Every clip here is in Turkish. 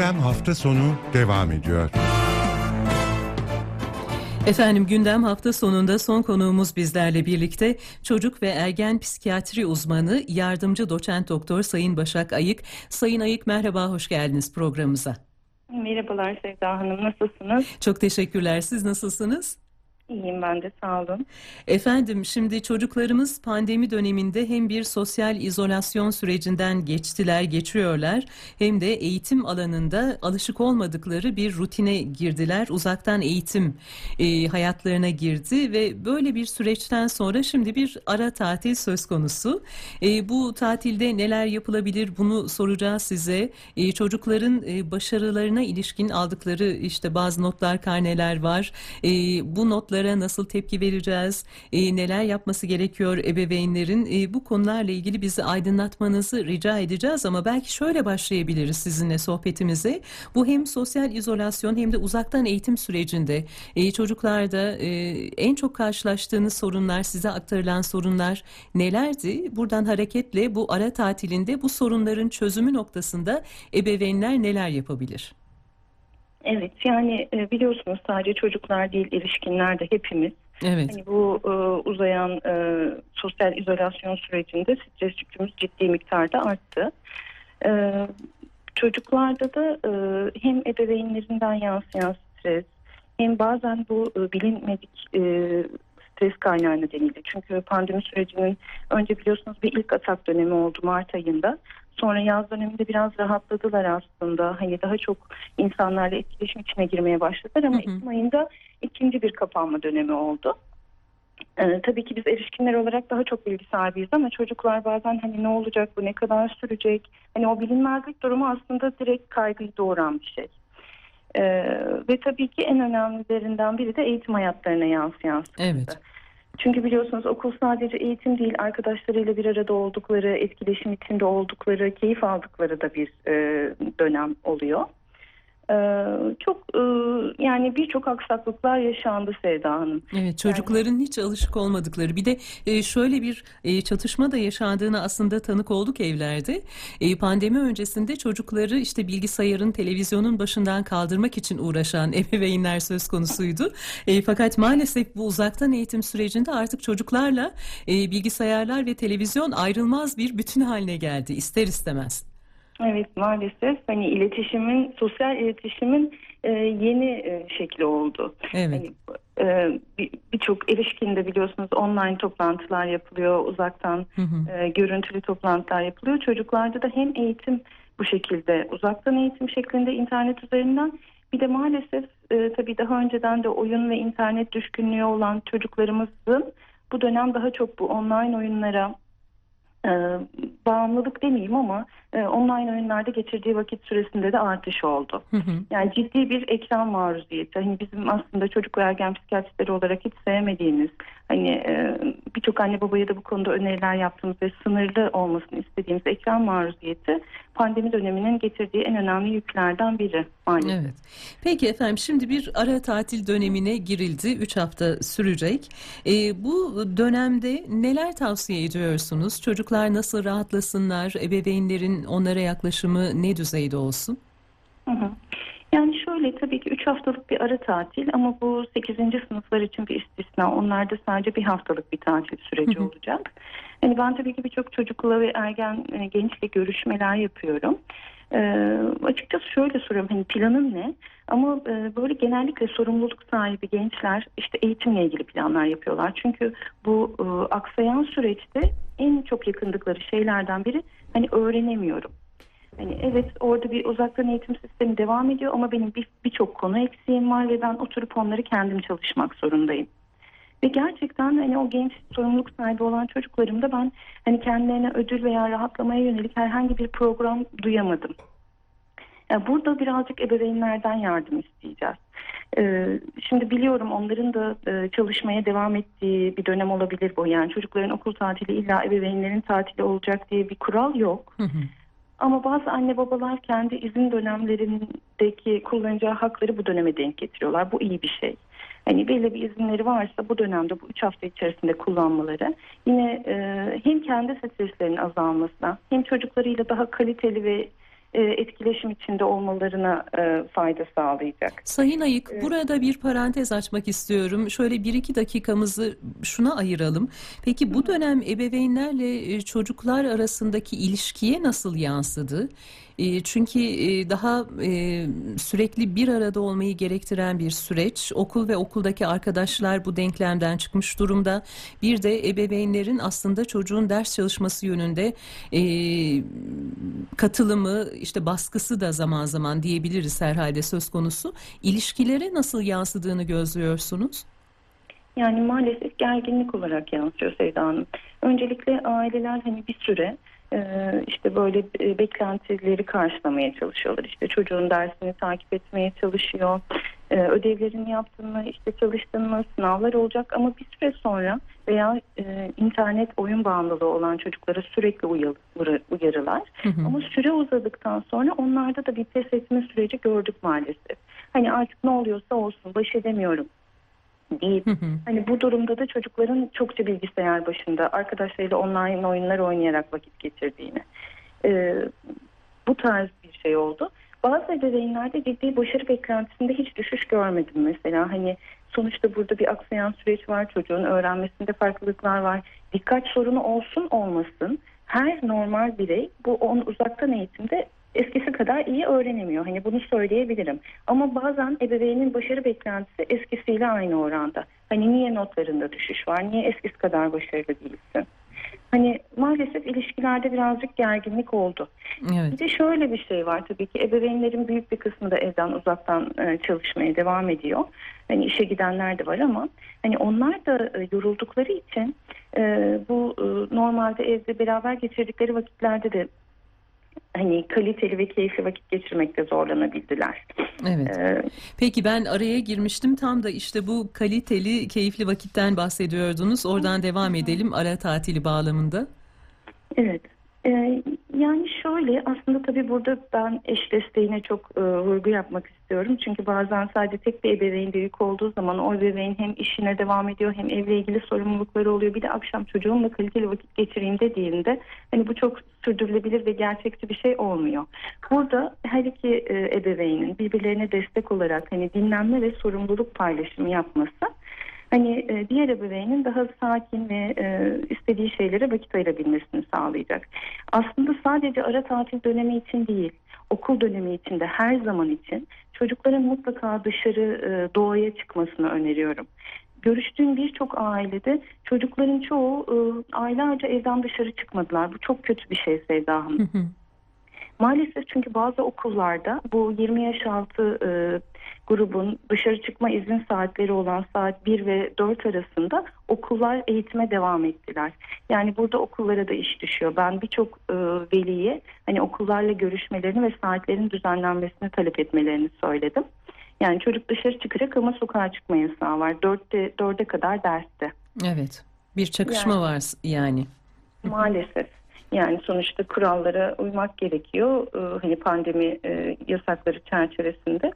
Gündem hafta sonu devam ediyor. Efendim gündem hafta sonunda son konuğumuz bizlerle birlikte çocuk ve ergen psikiyatri uzmanı yardımcı doçent doktor Sayın Başak Ayık. Sayın Ayık merhaba hoş geldiniz programımıza. Merhabalar Sevda Hanım nasılsınız? Çok teşekkürler siz nasılsınız? İyiyim ben de sağ olun. Efendim şimdi çocuklarımız pandemi döneminde hem bir sosyal izolasyon sürecinden geçtiler, geçiyorlar hem de eğitim alanında alışık olmadıkları bir rutine girdiler. Uzaktan eğitim e, hayatlarına girdi ve böyle bir süreçten sonra şimdi bir ara tatil söz konusu. E, bu tatilde neler yapılabilir bunu soracağız size. E, çocukların e, başarılarına ilişkin aldıkları işte bazı notlar, karneler var. E, bu notlar konulara nasıl tepki vereceğiz, e, neler yapması gerekiyor ebeveynlerin e, bu konularla ilgili bizi aydınlatmanızı rica edeceğiz ama belki şöyle başlayabiliriz sizinle sohbetimize. Bu hem sosyal izolasyon hem de uzaktan eğitim sürecinde e, çocuklarda e, en çok karşılaştığınız sorunlar, size aktarılan sorunlar nelerdi? Buradan hareketle bu ara tatilinde bu sorunların çözümü noktasında ebeveynler neler yapabilir? Evet yani e, biliyorsunuz sadece çocuklar değil erişkinler de hepimiz. Evet. Hani bu e, uzayan e, sosyal izolasyon sürecinde stres yükümüz ciddi miktarda arttı. E, çocuklarda da e, hem ebeveynlerinden yansıyan stres hem bazen bu e, bilinmedik e, stres kaynağı nedeniyle. Çünkü pandemi sürecinin önce biliyorsunuz bir ilk atak dönemi oldu Mart ayında. Sonra yaz döneminde biraz rahatladılar aslında. Hani daha çok insanlarla etkileşim içine girmeye başladılar ama Ekim ayında ikinci bir kapanma dönemi oldu. Ee, tabii ki biz erişkinler olarak daha çok bilgi sahibiyiz ama çocuklar bazen hani ne olacak bu ne kadar sürecek hani o bilinmezlik durumu aslında direkt kaygıyı doğuran bir şey. Ee, ve tabii ki en önemlilerinden biri de eğitim hayatlarına yansıyan sıkıntı. Evet. Çünkü biliyorsunuz okul sadece eğitim değil, arkadaşlarıyla bir arada oldukları, etkileşim içinde oldukları, keyif aldıkları da bir e, dönem oluyor. Ee, çok e, yani birçok aksaklıklar yaşandı Sevda Hanım. Evet çocukların yani, hiç alışık olmadıkları bir de e, şöyle bir e, çatışma da yaşandığını aslında tanık olduk evlerde. Pandemi öncesinde çocukları işte bilgisayarın televizyonun başından kaldırmak için uğraşan ebeveynler söz konusuydu. Fakat maalesef bu uzaktan eğitim sürecinde artık çocuklarla bilgisayarlar ve televizyon ayrılmaz bir bütün haline geldi ister istemez. Evet maalesef hani iletişimin, sosyal iletişimin e, yeni e, şekli oldu. Evet. Hani, e, Birçok bir erişkinde biliyorsunuz online toplantılar yapılıyor, uzaktan hı hı. E, görüntülü toplantılar yapılıyor. Çocuklarda da hem eğitim bu şekilde uzaktan eğitim şeklinde internet üzerinden bir de maalesef e, tabii daha önceden de oyun ve internet düşkünlüğü olan çocuklarımızın bu dönem daha çok bu online oyunlara e, bağımlılık demeyeyim ama e, online oyunlarda geçirdiği vakit süresinde de artış oldu. Hı hı. Yani ciddi bir ekran maruziyeti. Hani bizim aslında çocuk ve ergen psikiyatristleri olarak hiç sevmediğimiz, hani e, birçok anne babaya da bu konuda öneriler yaptığımız ve sınırlı olmasını istediğimiz ekran maruziyeti pandemi döneminin getirdiği en önemli yüklerden biri maalesef. Evet. Peki efendim şimdi bir ara tatil dönemine girildi. 3 hafta sürecek. E, bu dönemde neler tavsiye ediyorsunuz? Çocuklar nasıl rahatlasınlar? Ebeveynlerin onlara yaklaşımı ne düzeyde olsun? Hı hı. Yani şöyle tabii ki 3 haftalık bir ara tatil ama bu 8. sınıflar için bir istisna. Onlarda sadece bir haftalık bir tatil süreci hı hı. olacak. Yani ben tabii ki birçok çocukla ve ergen e, gençle görüşmeler yapıyorum. Ee, açıkçası şöyle soruyorum hani planın ne? Ama e, böyle genellikle sorumluluk sahibi gençler işte eğitimle ilgili planlar yapıyorlar. Çünkü bu e, aksayan süreçte en çok yakındıkları şeylerden biri hani öğrenemiyorum. Hani evet orada bir uzaktan eğitim sistemi devam ediyor ama benim birçok bir konu eksiğim var ve ben oturup onları kendim çalışmak zorundayım. Ve gerçekten hani o genç sorumluluk sahibi olan çocuklarımda ben hani kendilerine ödül veya rahatlamaya yönelik herhangi bir program duyamadım. Yani burada birazcık ebeveynlerden yardım isteyeceğiz. Ee, şimdi biliyorum onların da e, çalışmaya devam ettiği bir dönem olabilir bu. Yani çocukların okul tatili illa ebeveynlerin tatili olacak diye bir kural yok. Hı hı. Ama bazı anne babalar kendi izin dönemlerindeki kullanacağı hakları bu döneme denk getiriyorlar. Bu iyi bir şey. Hani belli bir izinleri varsa bu dönemde bu 3 hafta içerisinde kullanmaları yine e, hem kendi streslerinin azalmasına hem çocuklarıyla daha kaliteli ve etkileşim içinde olmalarına e, fayda sağlayacak. Sayın Ayık, burada bir parantez açmak istiyorum. Şöyle bir iki dakikamızı şuna ayıralım. Peki bu dönem ebeveynlerle e, çocuklar arasındaki ilişkiye nasıl yansıdı? E, Çünkü e, daha e, sürekli bir arada olmayı gerektiren bir süreç. Okul ve okuldaki arkadaşlar bu denklemden çıkmış durumda. Bir de ebeveynlerin aslında çocuğun ders çalışması yönünde e, katılımı, işte baskısı da zaman zaman diyebiliriz herhalde söz konusu. İlişkilere nasıl yansıdığını gözlüyorsunuz? Yani maalesef gerginlik olarak yansıyor Sevda Hanım. Öncelikle aileler hani bir süre işte böyle e, beklentileri karşılamaya çalışıyorlar. İşte çocuğun dersini takip etmeye çalışıyor. E, ödevlerini yaptın mı, işte çalıştın mı, sınavlar olacak ama bir süre sonra veya e, internet oyun bağımlılığı olan çocuklara sürekli uyarı, uyarılar. Hı hı. Ama süre uzadıktan sonra onlarda da bir pes etme süreci gördük maalesef. Hani artık ne oluyorsa olsun baş edemiyorum deyip Hı hı. Hani bu durumda da çocukların çokça bilgisayar başında arkadaşlarıyla online oyunlar oynayarak vakit geçirdiğini e, bu tarz bir şey oldu. Bazı ebeveynlerde ciddi başarı beklentisinde hiç düşüş görmedim mesela. Hani sonuçta burada bir aksayan süreç var. Çocuğun öğrenmesinde farklılıklar var. Dikkat sorunu olsun olmasın. Her normal birey bu on uzaktan eğitimde eskisi kadar iyi öğrenemiyor. Hani bunu söyleyebilirim. Ama bazen ebeveynin başarı beklentisi eskisiyle aynı oranda. Hani niye notlarında düşüş var? Niye eskisi kadar başarılı değilsin? Hani maalesef ilişkilerde birazcık gerginlik oldu. Bir Evet. de şöyle bir şey var tabii ki ebeveynlerin büyük bir kısmı da evden uzaktan e, çalışmaya devam ediyor. Hani işe gidenler de var ama hani onlar da e, yoruldukları için e, bu normalde evde beraber geçirdikleri vakitlerde de hani kaliteli ve keyifli vakit geçirmekte zorlanabildiler. Evet. E, Peki ben araya girmiştim. Tam da işte bu kaliteli, keyifli vakitten bahsediyordunuz. Oradan devam edelim ara tatili bağlamında. Evet. Ee, yani şöyle aslında tabii burada ben eş desteğine çok e, vurgu yapmak istiyorum. Çünkü bazen sadece tek bir ebeveyn de yük olduğu zaman o ebeveyn hem işine devam ediyor hem evle ilgili sorumlulukları oluyor. Bir de akşam çocuğumla kaliteli vakit geçireyim dediğinde hani bu çok sürdürülebilir ve gerçekçi bir şey olmuyor. Burada her iki e, ebeveynin birbirlerine destek olarak hani dinlenme ve sorumluluk paylaşımı yapması hani e, diğer ebeveynin daha sakin ve e, istediği şeylere vakit ayırabilmesini sağlayacak. Aslında sadece ara tatil dönemi için değil, okul dönemi için de her zaman için çocukların mutlaka dışarı e, doğaya çıkmasını öneriyorum. Görüştüğüm birçok ailede çocukların çoğu e, aylarca evden dışarı çıkmadılar. Bu çok kötü bir şey Sevda Hanım. Maalesef çünkü bazı okullarda bu 20 yaş altı e, grubun dışarı çıkma izin saatleri olan saat 1 ve 4 arasında okullar eğitime devam ettiler. Yani burada okullara da iş düşüyor. Ben birçok e, veliye hani okullarla görüşmelerini ve saatlerin düzenlenmesini talep etmelerini söyledim. Yani çocuk dışarı çıkacak ama sokağa çıkma yasağı var. 4'te 4'e kadar derste. Evet. Bir çakışma Yani- var yani. Maalesef. Yani sonuçta kurallara uymak gerekiyor. Ee, hani pandemi e, yasakları çerçevesinde.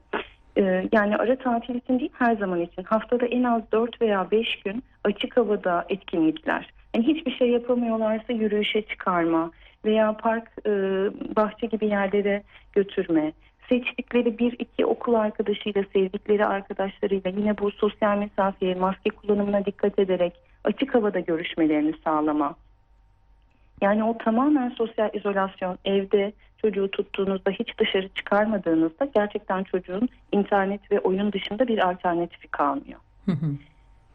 Ee, yani ara tatil için değil her zaman için. Haftada en az 4 veya 5 gün açık havada etkinlikler. Yani hiçbir şey yapamıyorlarsa yürüyüşe çıkarma veya park, e, bahçe gibi yerlere götürme. Seçtikleri bir iki okul arkadaşıyla, sevdikleri arkadaşlarıyla yine bu sosyal mesafeye, maske kullanımına dikkat ederek açık havada görüşmelerini sağlama. Yani o tamamen sosyal izolasyon evde çocuğu tuttuğunuzda hiç dışarı çıkarmadığınızda gerçekten çocuğun internet ve oyun dışında bir alternatifi kalmıyor. Hı hı.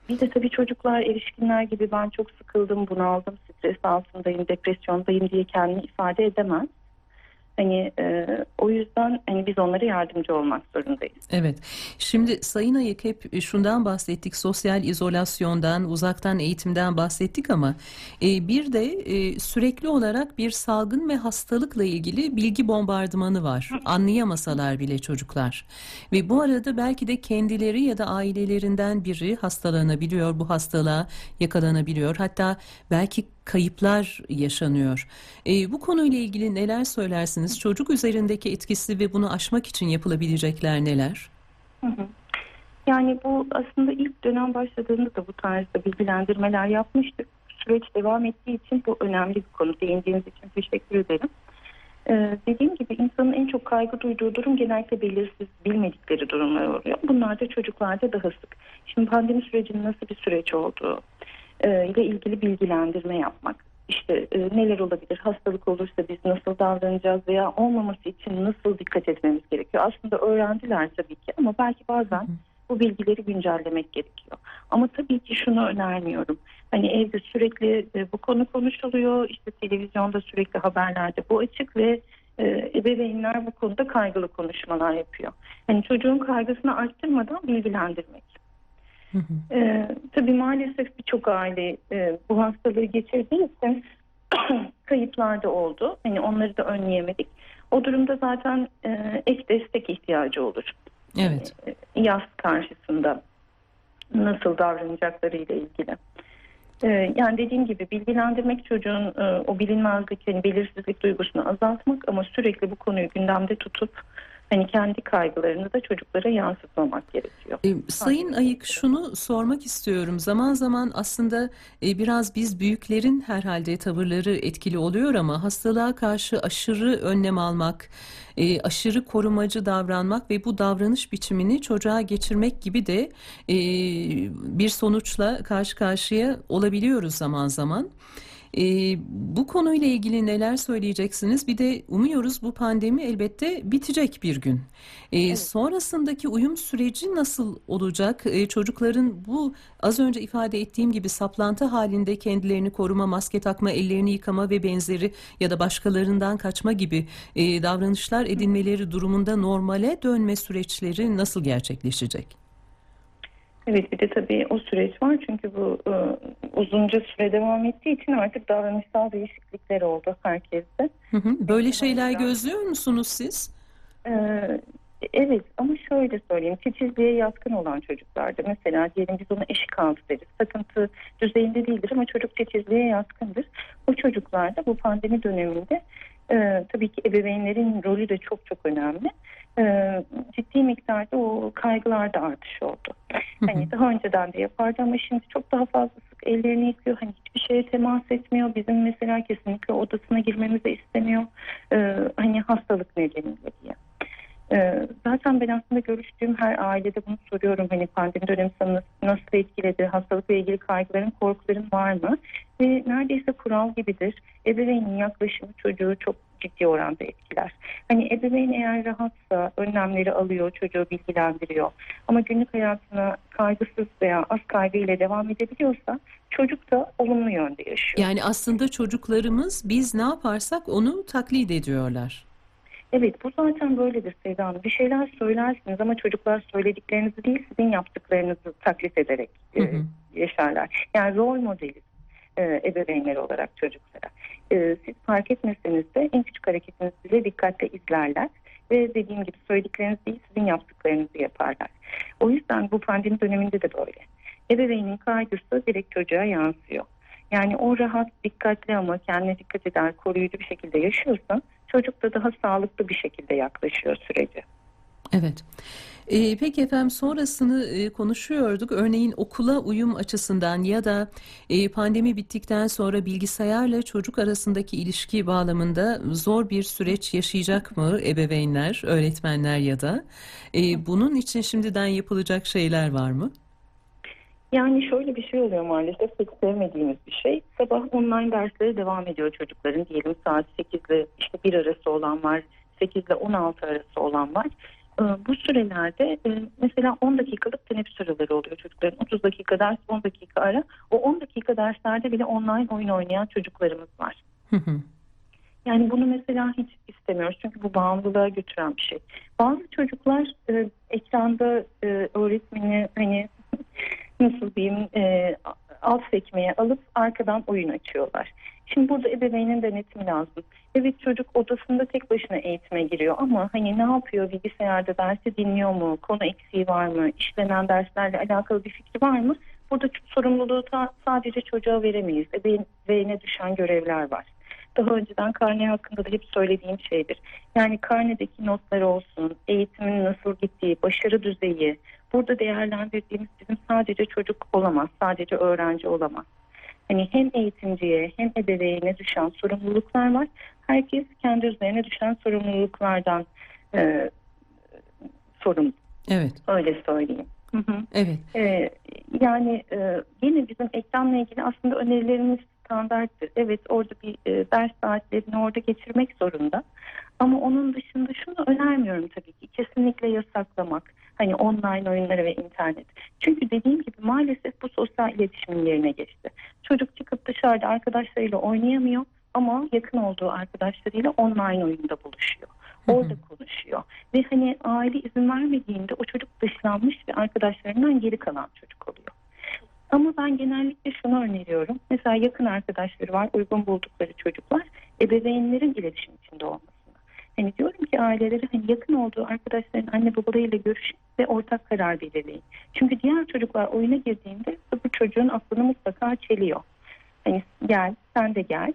Bir de tabii çocuklar erişkinler gibi ben çok sıkıldım, bunaldım, stres altındayım, depresyondayım diye kendini ifade edemez. Hani e, o yüzden hani biz onlara yardımcı olmak zorundayız. Evet. Şimdi Sayın Ayık hep şundan bahsettik. Sosyal izolasyondan, uzaktan eğitimden bahsettik ama e, bir de e, sürekli olarak bir salgın ve hastalıkla ilgili bilgi bombardımanı var. Anlayamasalar bile çocuklar. Ve bu arada belki de kendileri ya da ailelerinden biri hastalanabiliyor, bu hastalığa yakalanabiliyor. Hatta belki kayıplar yaşanıyor. E, bu konuyla ilgili neler söylersiniz? Çocuk üzerindeki etkisi ve bunu aşmak için yapılabilecekler neler? Yani bu aslında ilk dönem başladığında da bu tarzda bilgilendirmeler yapmıştık. Süreç devam ettiği için bu önemli bir konu. Değindiğiniz için teşekkür ederim. Ee, dediğim gibi insanın en çok kaygı duyduğu durum genellikle belirsiz, bilmedikleri durumlar oluyor. Bunlar da çocuklarda daha sık. Şimdi pandemi sürecinin nasıl bir süreç olduğu e, ile ilgili bilgilendirme yapmak. İşte e, neler olabilir, hastalık olursa biz nasıl davranacağız veya olmaması için nasıl dikkat etmemiz gerekiyor. Aslında öğrendiler tabii ki ama belki bazen bu bilgileri güncellemek gerekiyor. Ama tabii ki şunu önermiyorum. Hani evde sürekli e, bu konu konuşuluyor, işte televizyonda sürekli haberlerde bu açık ve e, ebeveynler bu konuda kaygılı konuşmalar yapıyor. Hani çocuğun kaygısını arttırmadan bilgilendirmek. Hı hı. Ee, tabii maalesef birçok aile e, bu hastalığı geçirdiği için kayıplar da oldu. Hani onları da önleyemedik. O durumda zaten e, ek destek ihtiyacı olur. Evet. E, yaz karşısında nasıl davranacakları ile ilgili. E, yani dediğim gibi bilgilendirmek çocuğun e, o bilinmezlik, hani belirsizlik duygusunu azaltmak ama sürekli bu konuyu gündemde tutup hani kendi kaygılarını da çocuklara yansıtmamak gerekiyor. E, Sayın Ayık şunu sormak istiyorum. Zaman zaman aslında e, biraz biz büyüklerin herhalde tavırları etkili oluyor ama hastalığa karşı aşırı önlem almak, e, aşırı korumacı davranmak ve bu davranış biçimini çocuğa geçirmek gibi de e, bir sonuçla karşı karşıya olabiliyoruz zaman zaman. E, bu konuyla ilgili neler söyleyeceksiniz? Bir de umuyoruz bu pandemi elbette bitecek bir gün. E, Sonrasındaki uyum süreci nasıl olacak? E, çocukların bu az önce ifade ettiğim gibi saplantı halinde kendilerini koruma, maske takma, ellerini yıkama ve benzeri ya da başkalarından kaçma gibi e, davranışlar edinmeleri durumunda normale dönme süreçleri nasıl gerçekleşecek? Evet bir de tabii o süreç var çünkü bu e, uzunca süre devam ettiği için artık davranışsal değişiklikler oldu herkeste. Hı hı. Böyle şeyler gözlüyor musunuz siz? Ee, evet ama şöyle söyleyeyim titizliğe yatkın olan çocuklarda mesela diyelim biz ona eşik altı deriz. Takıntı düzeyinde değildir ama çocuk titizliğe yatkındır. O çocuklarda bu pandemi döneminde e, tabii ki ebeveynlerin rolü de çok çok önemli. E, ciddi miktarda o kaygılarda artış oldu. Hani daha önceden de yapardı ama şimdi çok daha fazla sık ellerini yıkıyor. Hani hiçbir şeye temas etmiyor. Bizim mesela kesinlikle odasına girmemizi istemiyor. Ee, hani hastalık nedeniyle. Ee, zaten ben aslında görüştüğüm her ailede bunu soruyorum. Hani pandemi dönemi sana nasıl, etkiledi? Hastalıkla ilgili kaygıların, korkuların var mı? Ve neredeyse kural gibidir. Ebeveynin yaklaşımı çocuğu çok ciddi oranda etkiler. Hani ebeveyn eğer rahatsa önlemleri alıyor, çocuğu bilgilendiriyor. Ama günlük hayatına kaygısız veya az kaygıyla devam edebiliyorsa çocuk da olumlu yönde yaşıyor. Yani aslında çocuklarımız biz ne yaparsak onu taklit ediyorlar. Evet bu zaten böyledir Sevda Hanım. Bir şeyler söylersiniz ama çocuklar söylediklerinizi değil sizin yaptıklarınızı taklit ederek e, Hı hı. yaşarlar. Yani rol modeliz e, ebeveynler olarak çocuklara. E, siz fark etmeseniz de en küçük hareketinizi bile dikkatle izlerler. Ve dediğim gibi söyledikleriniz değil sizin yaptıklarınızı yaparlar. O yüzden bu pandemi döneminde de böyle. Ebeveynin kaygısı direkt çocuğa yansıyor. Yani o rahat, dikkatli ama kendine dikkat eden, koruyucu bir şekilde yaşıyorsa çocuk da daha sağlıklı bir şekilde yaklaşıyor sürece. Evet. Ee, peki efendim sonrasını e, konuşuyorduk. Örneğin okula uyum açısından ya da e, pandemi bittikten sonra bilgisayarla çocuk arasındaki ilişki bağlamında zor bir süreç yaşayacak mı ebeveynler, öğretmenler ya da? E, bunun için şimdiden yapılacak şeyler var mı? Yani şöyle bir şey oluyor maalesef hiç sevmediğimiz bir şey. Sabah online derslere devam ediyor çocukların. Diyelim saat 8 ile işte 1 arası olan var, 8 ile 16 arası olan var. Ee, Bu sürelerde e, mesela 10 dakikalık teneffüs araları oluyor çocukların. 30 dakika ders, 10 dakika ara. O 10 dakika derslerde bile online oyun oynayan çocuklarımız var. Yani bunu mesela hiç istemiyoruz çünkü bu bağımlılığa götüren bir şey. Bazı çocuklar e, ekranda e, öğretmeni hani nasıl diyeyim e, alt sekmeye alıp arkadan oyun açıyorlar. Şimdi burada ebeveynin denetimi lazım. Evet çocuk odasında tek başına eğitime giriyor ama hani ne yapıyor bilgisayarda dersi dinliyor mu? Konu eksiği var mı? İşlenen derslerle alakalı bir fikri var mı? Burada sorumluluğu sadece çocuğa veremeyiz. Ebeveyne düşen görevler var daha önceden karne hakkında da hep söylediğim şeydir. Yani karnedeki notlar olsun, eğitimin nasıl gittiği, başarı düzeyi, burada değerlendirdiğimiz bizim sadece çocuk olamaz, sadece öğrenci olamaz. Hani hem eğitimciye hem ebeveyne düşen sorumluluklar var. Herkes kendi üzerine düşen sorumluluklardan e, sorumlu. Evet, Öyle söyleyeyim. Hı hı. evet. Ee, yani e, yine bizim ekranla ilgili aslında önerilerimiz standarttır. Evet orada bir e, ders saatlerini orada geçirmek zorunda. Ama onun dışında şunu önermiyorum tabii ki. Kesinlikle yasaklamak. Hani online oyunları ve internet. Çünkü dediğim gibi maalesef bu sosyal iletişimin yerine geçti. Çocuk çıkıp dışarıda arkadaşlarıyla oynayamıyor ama yakın olduğu arkadaşlarıyla online oyunda buluşuyor. Orada konuşuyor. Ve hani aile izin vermediğinde o çocuk dışlanmış ve arkadaşlarından geri kalan çocuk oluyor. Ama ben genellikle şunu öneriyorum. Mesela yakın arkadaşları var, uygun buldukları çocuklar ebeveynlerin iletişim içinde olmasını. Hani diyorum ki ailelere hani yakın olduğu arkadaşların anne babalarıyla görüşün ve ortak karar belirleyin. Çünkü diğer çocuklar oyuna girdiğinde bu çocuğun aklını mutlaka çeliyor. Hani gel, sen de gel.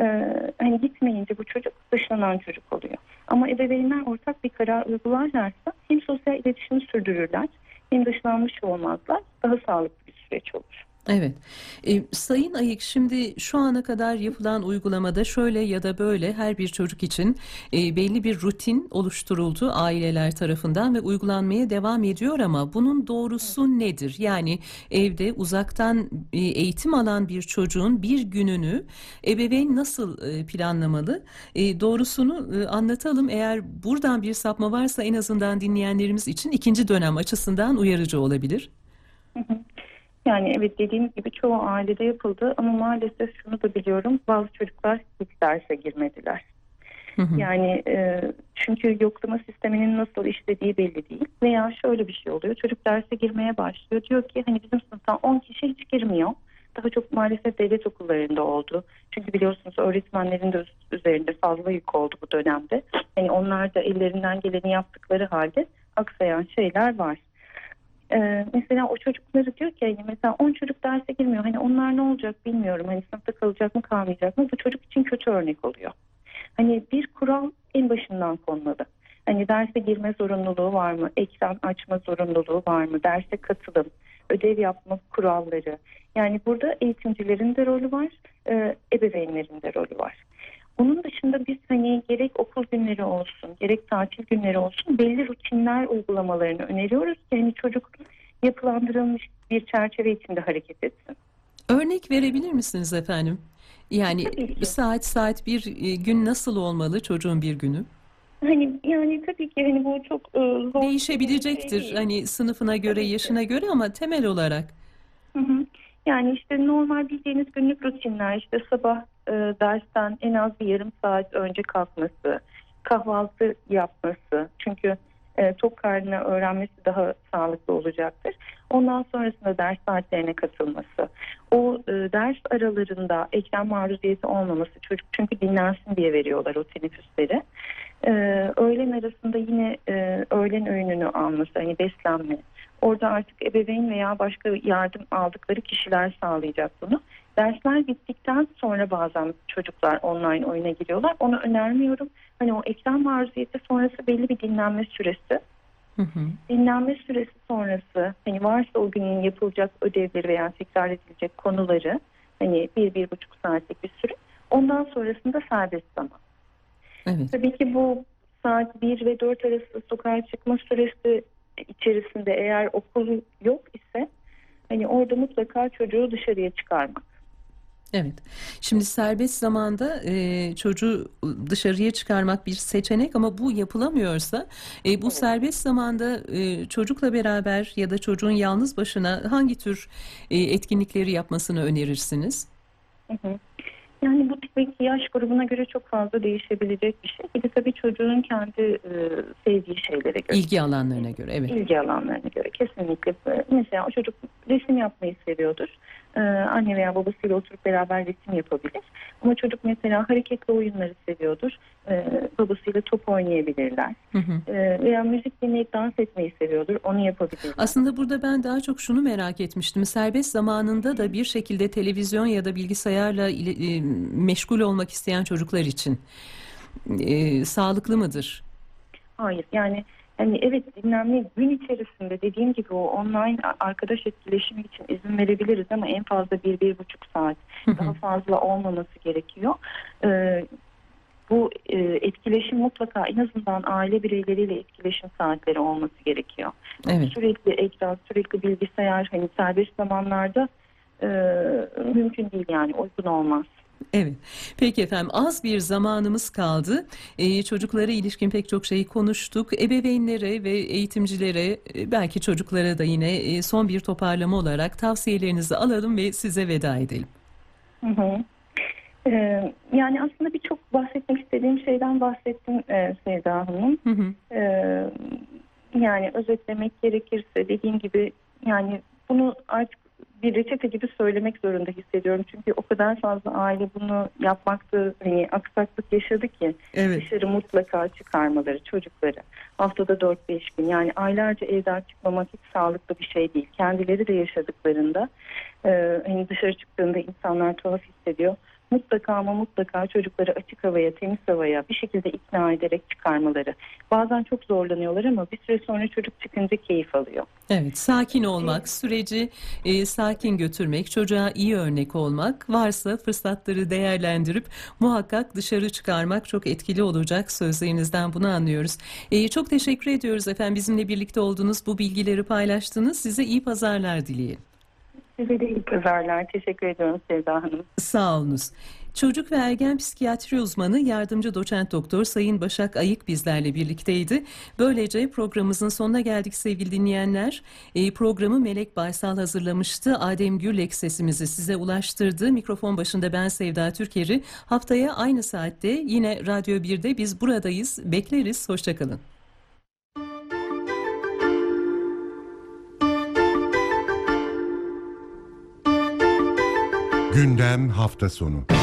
Ee, hani gitmeyince bu çocuk dışlanan çocuk oluyor. Ama ebeveynler ortak bir karar uygularlarsa hem sosyal iletişimi sürdürürler hem dışlanmış olmazlar. Daha sağlıklı süreç olur. Evet. E, Sayın Ayık şimdi şu ana kadar yapılan uygulamada şöyle ya da böyle her bir çocuk için e, belli bir rutin oluşturuldu aileler tarafından ve uygulanmaya devam ediyor ama bunun doğrusu nedir? Yani evde uzaktan e, eğitim alan bir çocuğun bir gününü ebeveyn nasıl e, planlamalı? E, doğrusunu e, anlatalım. Eğer buradan bir sapma varsa en azından dinleyenlerimiz için ikinci dönem açısından uyarıcı olabilir. Hı hı. Yani evet dediğimiz gibi çoğu ailede yapıldı ama maalesef şunu da biliyorum bazı çocuklar hiç derse girmediler. Hı hı. Yani e, çünkü yoklama sisteminin nasıl işlediği belli değil. Veya şöyle bir şey oluyor. Çocuk derse girmeye başlıyor. Diyor ki hani bizim sınıftan 10 kişi hiç girmiyor. Daha çok maalesef devlet okullarında oldu. Çünkü biliyorsunuz öğretmenlerin de üzerinde fazla yük oldu bu dönemde. Hani onlar da ellerinden geleni yaptıkları halde aksayan şeyler var. Ee, mesela o çocukları diyor ki hani mesela 10 çocuk derse girmiyor. Hani onlar ne olacak bilmiyorum. Hani sınıfta kalacak mı kalmayacak mı? Bu çocuk için kötü örnek oluyor. Hani bir kural en başından konmalı. Hani derse girme zorunluluğu var mı? Ekran açma zorunluluğu var mı? Derse katılım, ödev yapma kuralları. Yani burada eğitimcilerin de rolü var, e, ebeveynlerin de rolü var. Onun dışında biz hani gerek okul günleri olsun, gerek tatil günleri olsun belli rutinler uygulamalarını öneriyoruz ki hani çocuk yapılandırılmış bir çerçeve içinde hareket etsin. Örnek verebilir misiniz efendim? Yani ki. saat saat bir e, gün nasıl olmalı çocuğun bir günü? Hani yani tabii ki hani bu çok e, zor şey Değişebilecektir değil. hani sınıfına göre, Tabii ki. yaşına göre ama temel olarak. Hı hı. Yani işte normal bildiğiniz günlük rutinler işte sabah e, dersten en az bir yarım saat önce kalkması, kahvaltı yapması çünkü e, tok karnına öğrenmesi daha sağlıklı olacaktır. Ondan sonrasında ders saatlerine katılması, o e, ders aralarında ekran maruziyeti olmaması çocuk çünkü dinlensin diye veriyorlar o teneffüsleri. E, öğlen arasında yine e, öğlen öğününü alması, hani beslenme, Orada artık ebeveyn veya başka yardım aldıkları kişiler sağlayacak bunu. Dersler bittikten sonra bazen çocuklar online oyuna giriyorlar. Onu önermiyorum. Hani o ekran maruziyeti sonrası belli bir dinlenme süresi. Hı hı. Dinlenme süresi sonrası hani varsa o günün yapılacak ödevleri veya tekrar edilecek konuları hani bir, bir buçuk saatlik bir süre. Ondan sonrasında serbest zaman. Evet. Tabii ki bu saat 1 ve 4 arası sokağa çıkma süresi içerisinde eğer okul yok ise hani orada mutlaka çocuğu dışarıya çıkarmak. Evet. Şimdi serbest zamanda e, çocuğu dışarıya çıkarmak bir seçenek ama bu yapılamıyorsa e, bu serbest zamanda e, çocukla beraber ya da çocuğun yalnız başına hangi tür e, etkinlikleri yapmasını önerirsiniz? Hı hı. Yani bu tabii ki yaş grubuna göre çok fazla değişebilecek bir şey. Bir de tabii çocuğun kendi e, sevdiği şeylere göre. İlgi alanlarına göre. Evet. ilgi alanlarına göre kesinlikle. Mesela o çocuk resim yapmayı seviyordur. Ee, anne veya babasıyla oturup beraber resim yapabilir. Ama çocuk mesela hareketli oyunları seviyordur. Ee, babasıyla top oynayabilirler. Hı hı. Ee, veya müzik dinleyip dans etmeyi seviyordur. Onu yapabilirler. Aslında burada ben daha çok şunu merak etmiştim. Serbest zamanında da bir şekilde televizyon ya da bilgisayarla ile- e, meşgul olmak isteyen çocuklar için e, sağlıklı mıdır? Hayır yani hani evet dinlenme gün içerisinde dediğim gibi o online arkadaş etkileşimi için izin verebiliriz ama en fazla bir, bir buçuk saat daha fazla olmaması gerekiyor. Ee, bu e, etkileşim mutlaka en azından aile bireyleriyle etkileşim saatleri olması gerekiyor. Evet. Sürekli ekran, sürekli bilgisayar hani serbest zamanlarda e, mümkün değil yani uygun olmaz. Evet. Peki efendim az bir zamanımız kaldı. Ee, çocuklara ilişkin pek çok şeyi konuştuk. Ebeveynlere ve eğitimcilere e, belki çocuklara da yine e, son bir toparlama olarak tavsiyelerinizi alalım ve size veda edelim. Hı hı. Ee, yani aslında birçok bahsetmek istediğim şeyden bahsettim e, Sevda Hanım. Hı hı. Ee, yani özetlemek gerekirse dediğim gibi yani bunu artık bir reçete gibi söylemek zorunda hissediyorum. Çünkü o kadar fazla aile bunu yapmakta hani aksaklık yaşadı ki Evet. dışarı mutlaka çıkarmaları çocukları. Haftada 4-5 gün yani aylarca evden çıkmamak hiç sağlıklı bir şey değil. Kendileri de yaşadıklarında e, hani dışarı çıktığında insanlar tuhaf hissediyor. Mutlaka ama mutlaka çocukları açık havaya, temiz havaya bir şekilde ikna ederek çıkarmaları. Bazen çok zorlanıyorlar ama bir süre sonra çocuk çıkınca keyif alıyor. Evet, sakin olmak, süreci e, sakin götürmek, çocuğa iyi örnek olmak, varsa fırsatları değerlendirip muhakkak dışarı çıkarmak çok etkili olacak sözlerinizden bunu anlıyoruz. E, çok teşekkür ediyoruz efendim bizimle birlikte olduğunuz bu bilgileri paylaştınız. Size iyi pazarlar dileyelim. Size de iyi pazarlar. Teşekkür ediyorum Sevda Hanım. Sağ olunuz. Çocuk ve ergen psikiyatri uzmanı yardımcı doçent doktor Sayın Başak Ayık bizlerle birlikteydi. Böylece programımızın sonuna geldik sevgili dinleyenler. E, programı Melek Baysal hazırlamıştı. Adem Gürlek sesimizi size ulaştırdı. Mikrofon başında ben Sevda Türker'i. Haftaya aynı saatte yine Radyo 1'de biz buradayız. Bekleriz. Hoşçakalın. Gündem hafta sonu.